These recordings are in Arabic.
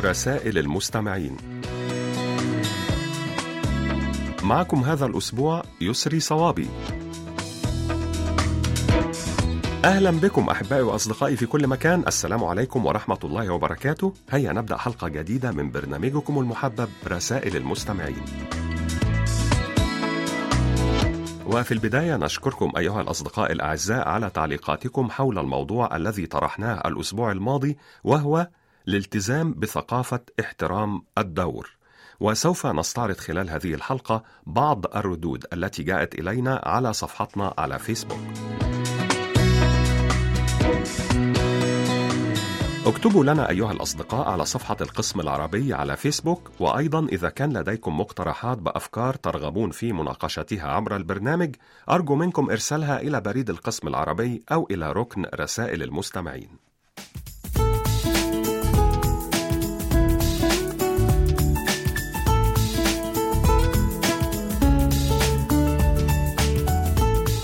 رسائل المستمعين. معكم هذا الأسبوع يسري صوابي. أهلا بكم أحبائي وأصدقائي في كل مكان. السلام عليكم ورحمة الله وبركاته. هيا نبدأ حلقة جديدة من برنامجكم المحبب رسائل المستمعين. وفي البداية نشكركم أيها الأصدقاء الأعزاء على تعليقاتكم حول الموضوع الذي طرحناه الأسبوع الماضي وهو الالتزام بثقافة احترام الدور. وسوف نستعرض خلال هذه الحلقة بعض الردود التي جاءت إلينا على صفحتنا على فيسبوك. اكتبوا لنا أيها الأصدقاء على صفحة القسم العربي على فيسبوك. وأيضا إذا كان لديكم مقترحات بأفكار ترغبون في مناقشتها عبر البرنامج أرجو منكم إرسالها إلى بريد القسم العربي أو إلى ركن رسائل المستمعين.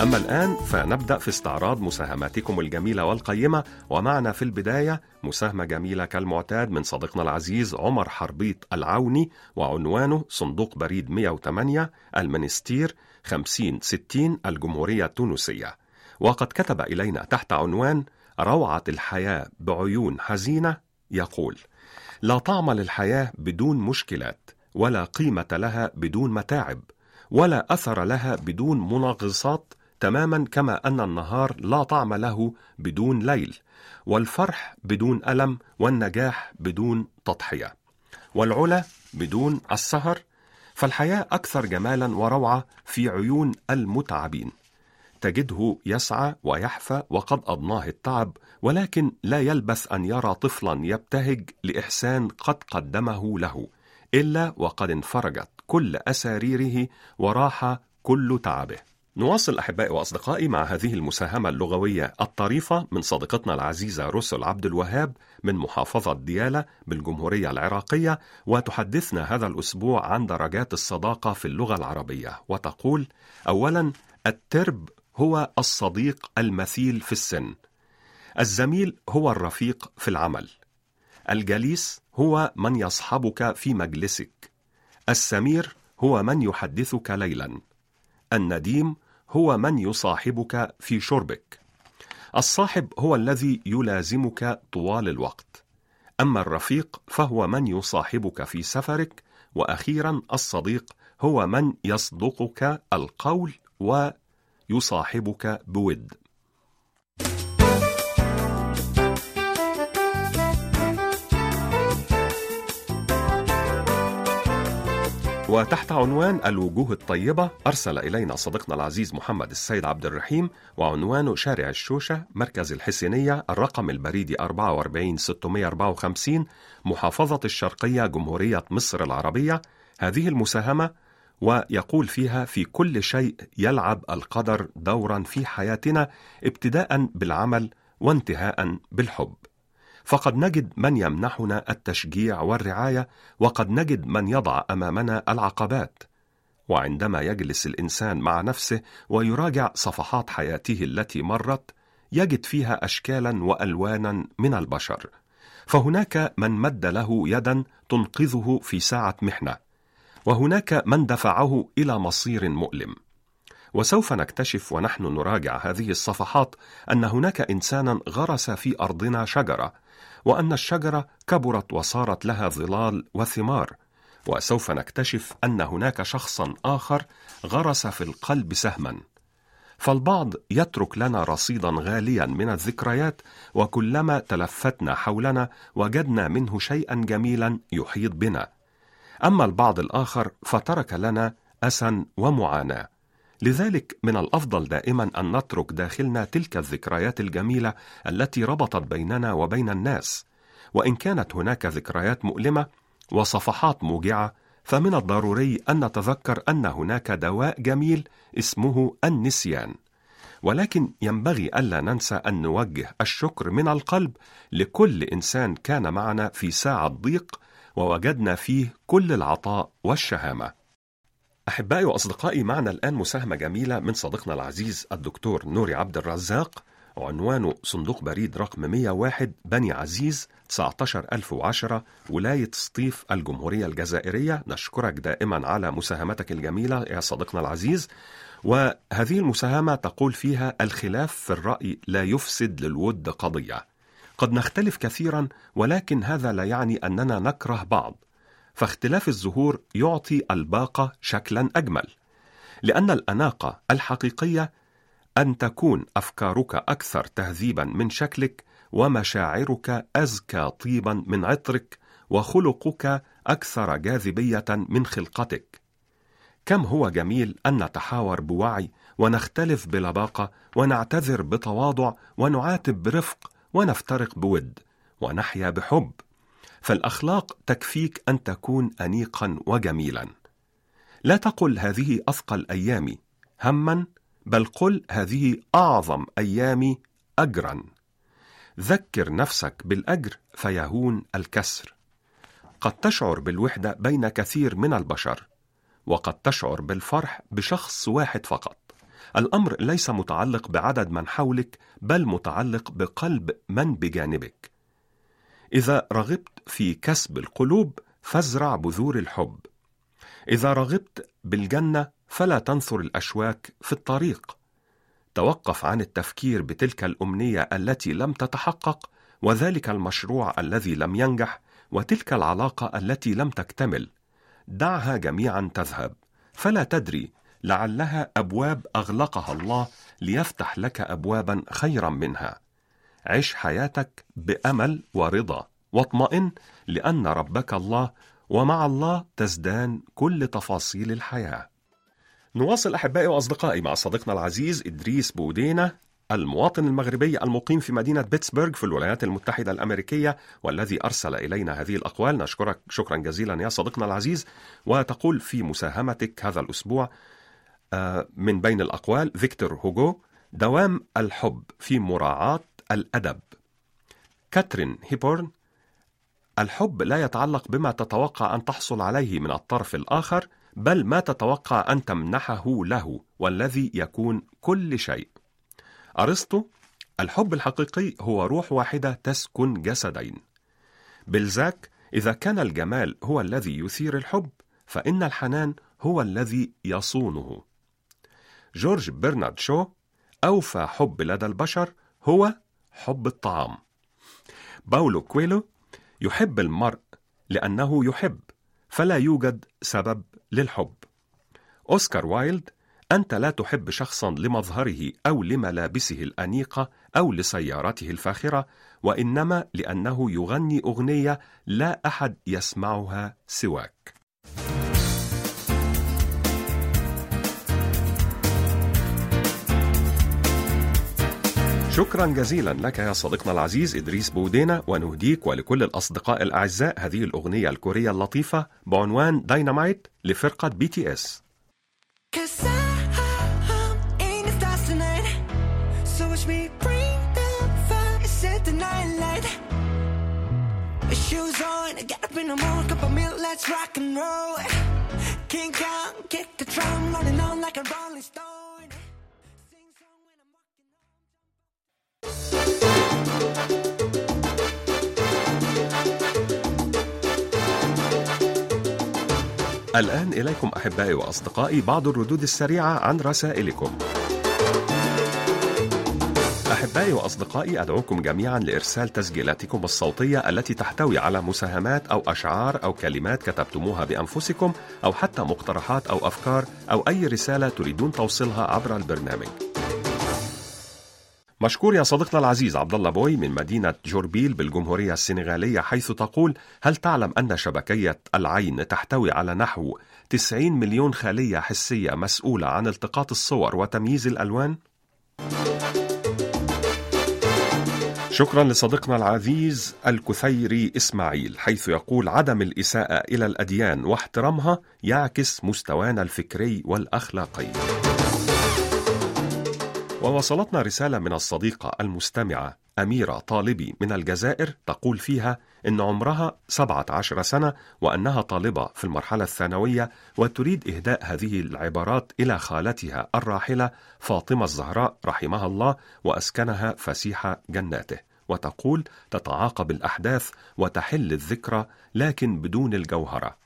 أما الآن فنبدأ في استعراض مساهماتكم الجميلة والقيمة ومعنا في البداية مساهمة جميلة كالمعتاد من صديقنا العزيز عمر حربيط العوني وعنوانه صندوق بريد 108 المنستير 5060 الجمهورية التونسية. وقد كتب إلينا تحت عنوان روعة الحياة بعيون حزينة يقول لا طعم للحياة بدون مشكلات ولا قيمة لها بدون متاعب ولا أثر لها بدون منغصات تماما كما أن النهار لا طعم له بدون ليل والفرح بدون ألم والنجاح بدون تضحية والعلا بدون السهر فالحياة أكثر جمالا وروعة في عيون المتعبين. تجده يسعى ويحفى وقد أضناه التعب ولكن لا يلبث أن يرى طفلا يبتهج لإحسان قد قدمه له إلا وقد انفرجت كل أساريره وراح كل تعبه. نواصل أحبائي وأصدقائي مع هذه المساهمة اللغوية الطريفة من صديقتنا العزيزة رسل عبد الوهاب من محافظة ديالى بالجمهورية العراقية وتحدثنا هذا الأسبوع عن درجات الصداقة في اللغة العربية. وتقول أولا الترب هو الصديق المثيل في السن. الزميل هو الرفيق في العمل. الجليس هو من يصحبك في مجلسك. السمير هو من يحدثك ليلا. النديم هو من يصاحبك في شربك. الصاحب هو الذي يلازمك طوال الوقت. أما الرفيق فهو من يصاحبك في سفرك وأخيرا الصديق هو من يصدقك القول ويصاحبك بود. وتحت عنوان الوجوه الطيبة أرسل إلينا صديقنا العزيز محمد السيد عبد الرحيم وعنوانه شارع الشوشة مركز الحسينية الرقم البريدي 44654 محافظة الشرقية جمهورية مصر العربية. هذه المساهمة ويقول فيها في كل شيء يلعب القدر دورا في حياتنا ابتداء بالعمل وانتهاء بالحب. فقد نجد من يمنحنا التشجيع والرعاية وقد نجد من يضع أمامنا العقبات. وعندما يجلس الإنسان مع نفسه ويراجع صفحات حياته التي مرت يجد فيها اشكالا وألوانا من البشر. فهناك من مد له يدا تنقذه في ساعة محنة وهناك من دفعه إلى مصير مؤلم. وسوف نكتشف ونحن نراجع هذه الصفحات أن هناك إنسانا غرس في أرضنا شجرة وأن الشجرة كبرت وصارت لها ظلال وثمار. وسوف نكتشف أن هناك شخصا آخر غرس في القلب سهما. فالبعض يترك لنا رصيدا غاليا من الذكريات وكلما تلفتنا حولنا وجدنا منه شيئا جميلا يحيط بنا. أما البعض الآخر فترك لنا أسا ومعاناة. لذلك من الأفضل دائما أن نترك داخلنا تلك الذكريات الجميلة التي ربطت بيننا وبين الناس. وإن كانت هناك ذكريات مؤلمة وصفحات موجعة فمن الضروري أن نتذكر أن هناك دواء جميل اسمه النسيان. ولكن ينبغي ألا ننسى أن نوجه الشكر من القلب لكل إنسان كان معنا في ساعة ضيق ووجدنا فيه كل العطاء والشهامة. أحبائي وأصدقائي معنا الآن مساهمة جميلة من صديقنا العزيز الدكتور نوري عبد الرزاق عنوانه صندوق بريد رقم 101 بني عزيز 19010 ولاية سطيف الجمهورية الجزائرية. نشكرك دائما على مساهمتك الجميلة يا صديقنا العزيز. وهذه المساهمة تقول فيها الخلاف في الرأي لا يفسد للود قضية. قد نختلف كثيرا ولكن هذا لا يعني أننا نكره بعض. فاختلاف الظهور يعطي الباقة شكلا أجمل لأن الأناقة الحقيقية أن تكون أفكارك أكثر تهذيبا من شكلك ومشاعرك أزكى طيبا من عطرك وخلقك أكثر جاذبية من خلقتك. كم هو جميل أن نتحاور بوعي ونختلف بلباقة ونعتذر بتواضع ونعاتب برفق ونفترق بود ونحيا بحب. فالأخلاق تكفيك أن تكون انيقا وجميلا. لا تقل هذه أثقل أيامي هما بل قل هذه أعظم أيامي اجرا. ذكر نفسك بالأجر فيهون الكسر. قد تشعر بالوحدة بين كثير من البشر وقد تشعر بالفرح بشخص واحد فقط. الأمر ليس متعلق بعدد من حولك بل متعلق بقلب من بجانبك. إذا رغبت في كسب القلوب فازرع بذور الحب. إذا رغبت بالجنة فلا تنثر الأشواك في الطريق. توقف عن التفكير بتلك الأمنية التي لم تتحقق وذلك المشروع الذي لم ينجح وتلك العلاقة التي لم تكتمل. دعها جميعا تذهب. فلا تدري لعلها أبواب أغلقها الله ليفتح لك ابوابا خيرا منها. عش حياتك بأمل ورضا. واطمئن لأن ربك الله ومع الله تزدان كل تفاصيل الحياة. نواصل أحبائي وأصدقائي مع صديقنا العزيز إدريس بودينا المواطن المغربي المقيم في مدينة بيتسبرغ في الولايات المتحدة الأمريكية والذي أرسل إلينا هذه الأقوال. نشكرك شكرا جزيلا يا صديقنا العزيز. وتقول في مساهمتك هذا الأسبوع آه، من بين الأقوال فيكتور هوغو دوام الحب في مراعاة الأدب. كاترين هيبورن الحب لا يتعلق بما تتوقع أن تحصل عليه من الطرف الآخر بل ما تتوقع أن تمنحه له والذي يكون كل شيء. أرسطو الحب الحقيقي هو روح واحدة تسكن جسدين. بلزاك إذا كان الجمال هو الذي يثير الحب فإن الحنان هو الذي يصونه. جورج برنارد شو أوفى حب لدى البشر هو حب الطعام. باولو كويلو يحب المرء لأنه يحب فلا يوجد سبب للحب. أوسكار وايلد أنت لا تحب شخصا لمظهره أو لملابسه الأنيقة أو لسيارته الفاخرة وإنما لأنه يغني أغنية لا أحد يسمعها سواك. شكرا جزيلا لك يا صديقنا العزيز إدريس بودينا ونهديك ولكل الأصدقاء الأعزاء هذه الأغنية الكورية اللطيفة بعنوان داينامايت لفرقة بي تي اس in the mood, cup of milk, let's rock and roll. King Kong, kick the drum, on like a rolling stone. الآن إليكم أحبائي وأصدقائي بعض الردود السريعة عن رسائلكم. أحبائي وأصدقائي أدعوكم جميعا لإرسال تسجيلاتكم الصوتية التي تحتوي على مساهمات أو أشعار أو كلمات كتبتموها بأنفسكم أو حتى مقترحات أو أفكار أو أي رسالة تريدون توصيلها عبر البرنامج. مشكور يا صديقنا العزيز عبد الله بوي من مدينة جوربيل بالجمهورية السنغالية حيث تقول هل تعلم أن شبكية العين تحتوي على نحو 90 مليون خلية حسية مسؤولة عن التقاط الصور وتمييز الألوان؟ شكرا لصديقنا العزيز الكثيري إسماعيل حيث يقول عدم الإساءة إلى الأديان واحترامها يعكس مستوانا الفكري والأخلاقي ووصلتنا رسالة من الصديقة المستمعة أميرة طالبي من الجزائر تقول فيها إن عمرها 17 سنة وأنها طالبة في المرحلة الثانوية وتريد إهداء هذه العبارات إلى خالتها الراحلة فاطمة الزهراء رحمها الله وأسكنها فسيح جناته وتقول تتعاقب الأحداث وتحل الذكرى لكن بدون الجوهرة.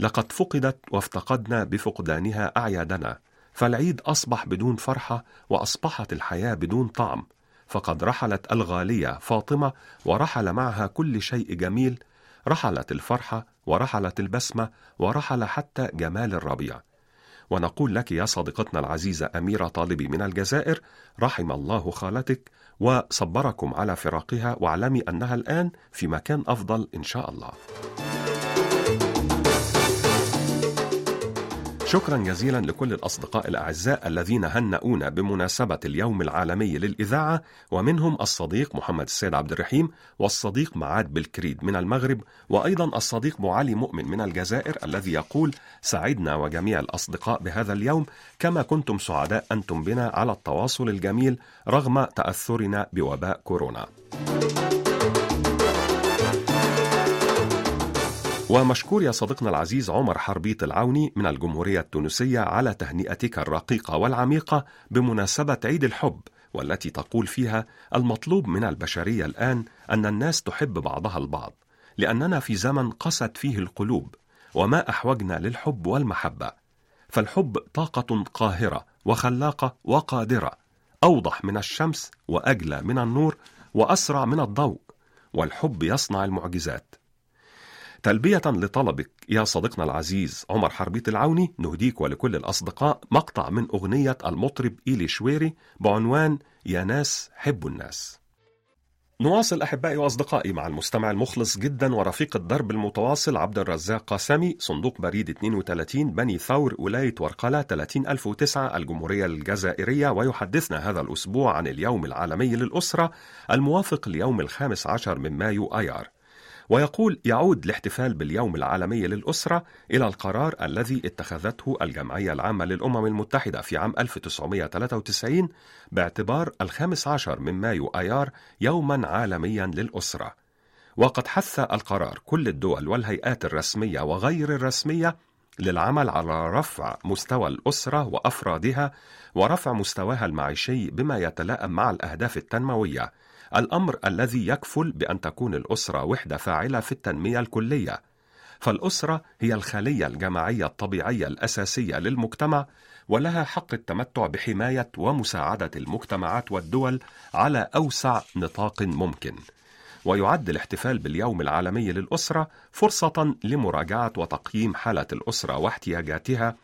لقد فقدت وافتقدنا بفقدانها أعيادنا. فالعيد أصبح بدون فرحة وأصبحت الحياة بدون طعم. فقد رحلت الغالية فاطمة ورحل معها كل شيء جميل. رحلت الفرحة ورحلت البسمة ورحل حتى جمال الربيع. ونقول لك يا صديقتنا العزيزة أميرة طالبي من الجزائر رحم الله خالتك وصبركم على فراقها واعلمي أنها الآن في مكان أفضل إن شاء الله. شكرا جزيلا لكل الأصدقاء الأعزاء الذين هنؤونا بمناسبة اليوم العالمي للإذاعة ومنهم الصديق محمد السيد عبد الرحيم والصديق معاد بالكريد من المغرب وأيضا الصديق معالي مؤمن من الجزائر الذي يقول سعدنا وجميع الأصدقاء بهذا اليوم كما كنتم سعداء أنتم بنا على التواصل الجميل رغم تأثرنا بوباء كورونا. ومشكور يا صديقنا العزيز عمر حربيط العوني من الجمهورية التونسية على تهنئتك الرقيقة والعميقة بمناسبة عيد الحب والتي تقول فيها المطلوب من البشرية الآن أن الناس تحب بعضها البعض لأننا في زمن قست فيه القلوب وما أحوجنا للحب والمحبة. فالحب طاقة قاهرة وخلاقة وقادرة أوضح من الشمس وأجلى من النور وأسرع من الضوء والحب يصنع المعجزات. تلبية لطلبك يا صديقنا العزيز عمر حربيط العوني نهديك ولكل الأصدقاء مقطع من أغنية المطرب إيلي شويري بعنوان يا ناس حبوا الناس. نواصل أحبائي وأصدقائي مع المستمع المخلص جدا ورفيق الدرب المتواصل عبد الرزاق قاسمي صندوق بريد 32 بني ثور ولاية ورقلة 30009 الجمهورية الجزائرية ويحدثنا هذا الأسبوع عن اليوم العالمي للأسرة الموافق ليوم الخامس عشر من مايو أيار ويقول يعود الاحتفال باليوم العالمي للأسرة إلى القرار الذي اتخذته الجمعية العامة للأمم المتحدة في عام 1993 باعتبار الخامس عشر من مايو آيار يوما عالميا للأسرة. وقد حث القرار كل الدول والهيئات الرسمية وغير الرسمية للعمل على رفع مستوى الأسرة وأفرادها ورفع مستواها المعيشي بما يتلائم مع الأهداف التنموية. الأمر الذي يكفل بأن تكون الأسرة وحدة فاعلة في التنمية الكلية. فالأسرة هي الخلية الجماعية الطبيعية الأساسية للمجتمع ولها حق التمتع بحماية ومساعدة المجتمعات والدول على أوسع نطاق ممكن. ويعد الاحتفال باليوم العالمي للأسرة فرصة لمراجعة وتقييم حالة الأسرة واحتياجاتها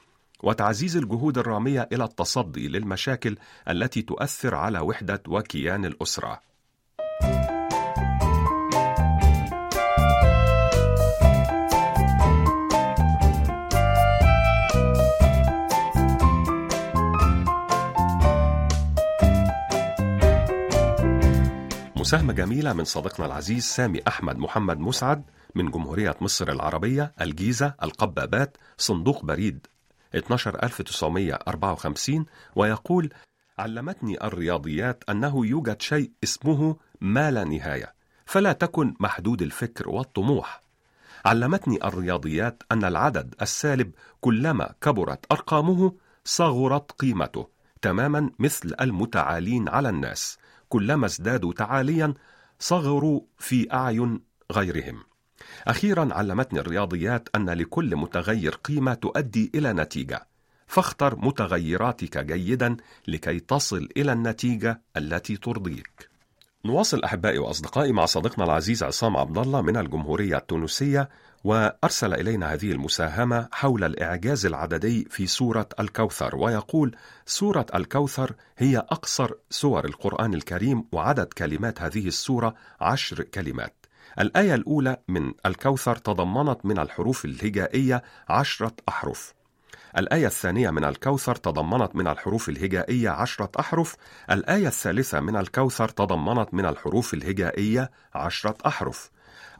وتعزيز الجهود الرامية إلى التصدي للمشاكل التي تؤثر على وحدة وكيان الأسرة. مساهمة جميلة من صديقنا العزيز سامي أحمد محمد مسعد من جمهورية مصر العربية الجيزة القبابات صندوق بريد 12954 ويقول علمتني الرياضيات أنه يوجد شيء اسمه ما لا نهاية فلا تكن محدود الفكر والطموح. علمتني الرياضيات أن العدد السالب كلما كبرت أرقامه صغرت قيمته تماما مثل المتعالين على الناس. كلما ازدادوا تعاليا صغروا في أعين غيرهم. أخيرا علمتني الرياضيات أن لكل متغير قيمة تؤدي إلى نتيجة. فاختر متغيراتك جيدا لكي تصل إلى النتيجة التي ترضيك. نواصل أحبائي وأصدقائي مع صديقنا العزيز عصام عبد الله من الجمهورية التونسية وأرسل إلينا هذه المساهمة حول الإعجاز العددي في سورة الكوثر ويقول سورة الكوثر هي أقصر سور القرآن الكريم وعدد كلمات هذه السورة عشر كلمات. الآية الأولى من الكوثر تضمنت من الحروف الهجائية عشرة أحرف. الآية الثانية من الكوثر تضمنت من الحروف الهجائية عشرة أحرف. الآية الثالثة من الكوثر تضمنت من الحروف الهجائية عشرة أحرف.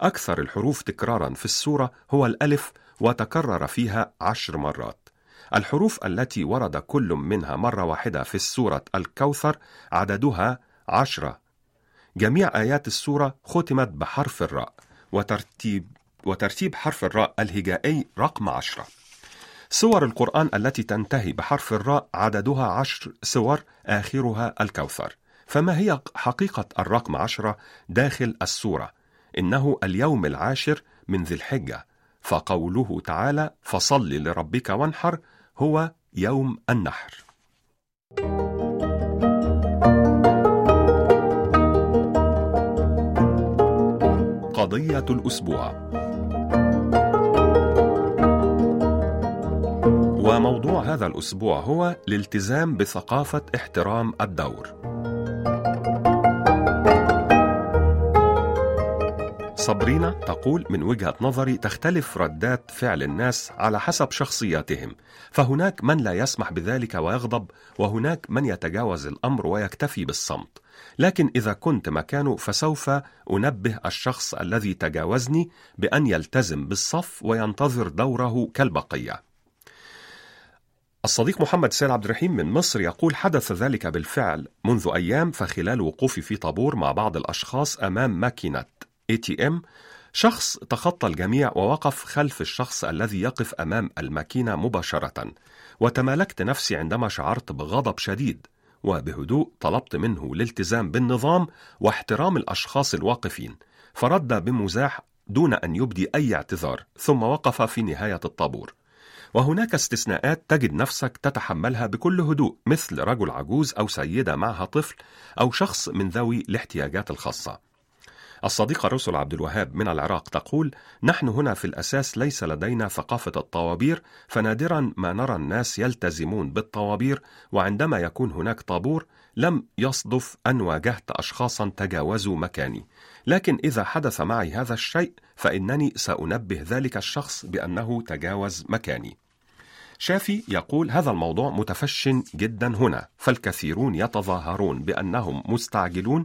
أكثر الحروف تكرارا في السورة هو الألف وتكرر فيها عشر مرات. الحروف التي ورد كل منها مرة واحدة في السورة الكوثر عددها عشرة. جميع آيات السورة ختمت بحرف الراء وترتيب وترتيب حرف الراء الهجائي رقم عشرة. سور القرآن التي تنتهي بحرف الراء عددها عشر سور آخرها الكوثر. فما هي حقيقة الرقم عشرة داخل السورة؟ إنه اليوم العاشر من ذي الحجة. فقوله تعالى فصل لربك وانحر هو يوم النحر. قضية الأسبوع. وموضوع هذا الأسبوع هو الالتزام بثقافة احترام الدور. صبرينا تقول من وجهة نظري تختلف ردات فعل الناس على حسب شخصياتهم فهناك من لا يسمح بذلك ويغضب وهناك من يتجاوز الأمر ويكتفي بالصمت. لكن إذا كنت مكانه فسوف أنبه الشخص الذي تجاوزني بأن يلتزم بالصف وينتظر دوره كالبقية. الصديق محمد سيد عبد الرحيم من مصر يقول حدث ذلك بالفعل منذ أيام فخلال وقوفي في طابور مع بعض الأشخاص أمام ماكينة ATM شخص تخطى الجميع ووقف خلف الشخص الذي يقف أمام الماكينة مباشرة. وتمالكت نفسي عندما شعرت بغضب شديد وبهدوء طلبت منه الالتزام بالنظام واحترام الأشخاص الواقفين. فرد بمزاح دون أن يبدي أي اعتذار ثم وقف في نهاية الطابور. وهناك استثناءات تجد نفسك تتحملها بكل هدوء مثل رجل عجوز أو سيدة معها طفل أو شخص من ذوي الاحتياجات الخاصة الصديقة رسل عبد الوهاب من العراق تقول: نحن هنا في الأساس ليس لدينا ثقافة الطوابير، فنادرا ما نرى الناس يلتزمون بالطوابير، وعندما يكون هناك طابور لم يصدف أن واجهت أشخاصا تجاوزوا مكاني، لكن إذا حدث معي هذا الشيء فإنني سأنبه ذلك الشخص بأنه تجاوز مكاني. شافي يقول هذا الموضوع متفش جدا هنا فالكثيرون يتظاهرون بأنهم مستعجلون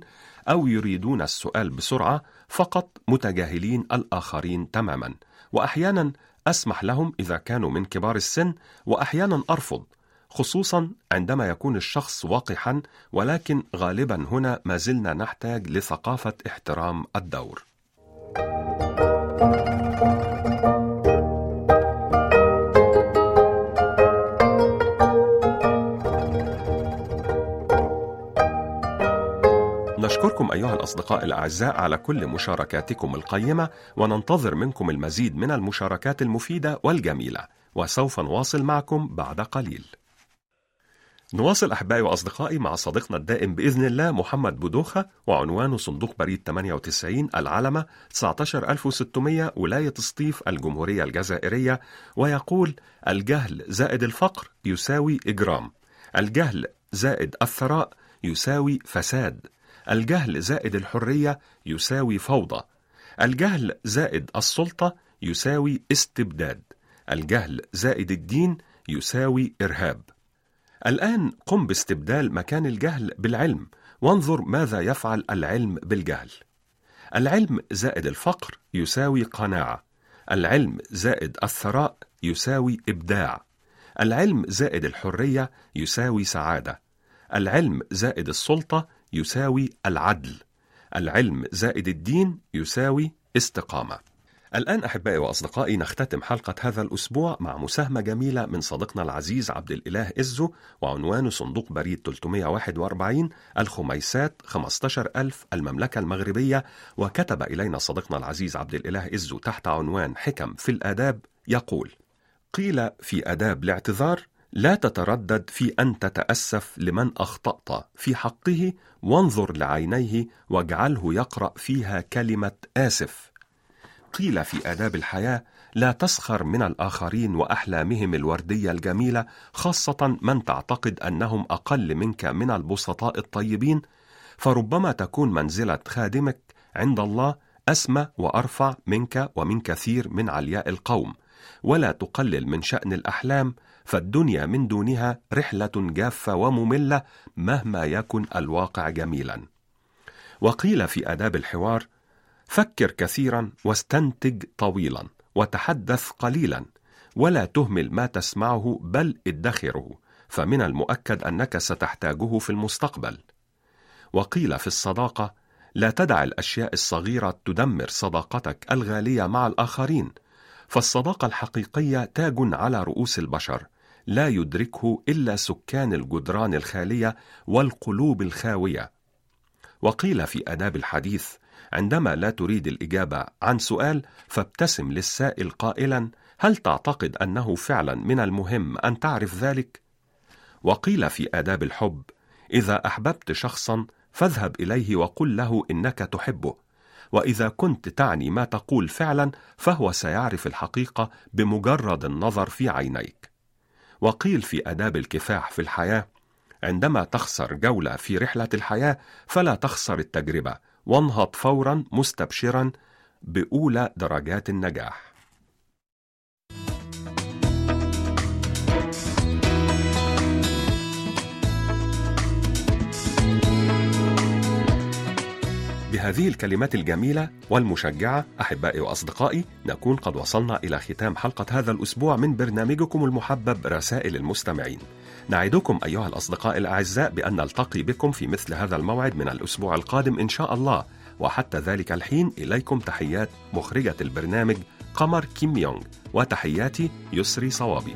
أو يريدون السؤال بسرعة فقط متجاهلين الآخرين تماما. واحيانا أسمح لهم إذا كانوا من كبار السن واحيانا أرفض خصوصا عندما يكون الشخص وقحا ولكن غالبا هنا ما زلنا نحتاج لثقافة احترام الدور. نشكركم أيها الأصدقاء الأعزاء على كل مشاركاتكم القيمة وننتظر منكم المزيد من المشاركات المفيدة والجميلة وسوف نواصل معكم بعد قليل. نواصل أحبائي وأصدقائي مع صديقنا الدائم بإذن الله محمد بودوخة وعنوانه صندوق بريد 98 العلمة 19600 ولاية سطيف الجمهورية الجزائرية ويقول الجهل زائد الفقر يساوي إجرام الجهل زائد الثراء يساوي فساد. الجهل زائد الحرية يساوي فوضى. الجهل زائد السلطة يساوي استبداد. الجهل زائد الدين يساوي إرهاب. الآن قم باستبدال مكان الجهل بالعلم. وانظر ماذا يفعل العلم بالجهل. العلم زائد الفقر يساوي قناعة. العلم زائد الثراء يساوي إبداع. العلم زائد الحرية يساوي سعادة. العلم زائد السلطة يساوي العدل. العلم زائد الدين يساوي استقامة. الآن أحبائي وأصدقائي نختتم حلقة هذا الأسبوع مع مساهمة جميلة من صديقنا العزيز عبد الإله إزو وعنوانه صندوق بريد 341 الخميسات 15000 المملكة المغربية. وكتب إلينا صديقنا العزيز عبد الإله إزو تحت عنوان حكم في الآداب يقول قيل في آداب الاعتذار لا تتردد في أن تتأسف لمن أخطأت في حقه وانظر لعينيه واجعله يقرأ فيها كلمة آسف. قيل في آداب الحياة لا تسخر من الآخرين وأحلامهم الوردية الجميلة خاصة من تعتقد أنهم أقل منك من البسطاء الطيبين. فربما تكون منزلة خادمك عند الله أسمى وأرفع منك ومن كثير من علياء القوم. ولا تقلل من شأن الأحلام فالدنيا من دونها رحلة جافة ومملة مهما يكن الواقع جميلا. وقيل في آداب الحوار: فكر كثيرا واستنتج طويلا وتحدث قليلا ولا تهمل ما تسمعه بل ادخره فمن المؤكد أنك ستحتاجه في المستقبل وقيل في الصداقة لا تدع الأشياء الصغيرة تدمر صداقتك الغالية مع الآخرين فالصداقة الحقيقية تاج على رؤوس البشر لا يدركه إلا سكان الجدران الخالية والقلوب الخاوية وقيل في آداب الحديث عندما لا تريد الإجابة عن سؤال فابتسم للسائل قائلا هل تعتقد أنه فعلا من المهم أن تعرف ذلك وقيل في آداب الحب: إذا أحببت شخصا فاذهب إليه وقل له إنك تحبه، وإذا كنت تعني ما تقول فعلا فهو سيعرف الحقيقة بمجرد النظر في عينيك. وقيل في آداب الكفاح في الحياة: عندما تخسر جولة في رحلة الحياة فلا تخسر التجربة، وانهض فورا مستبشرا بأولى درجات النجاح. بهذه الكلمات الجميلة والمشجعة أحبائي وأصدقائي نكون قد وصلنا إلى ختام حلقة هذا الأسبوع من برنامجكم المحبب رسائل المستمعين. نعدكم أيها الأصدقاء الأعزاء بأن نلتقي بكم في مثل هذا الموعد من الأسبوع القادم إن شاء الله. وحتى ذلك الحين إليكم تحيات مخرجة البرنامج قمر كيم يونغ وتحياتي يسري صوابي.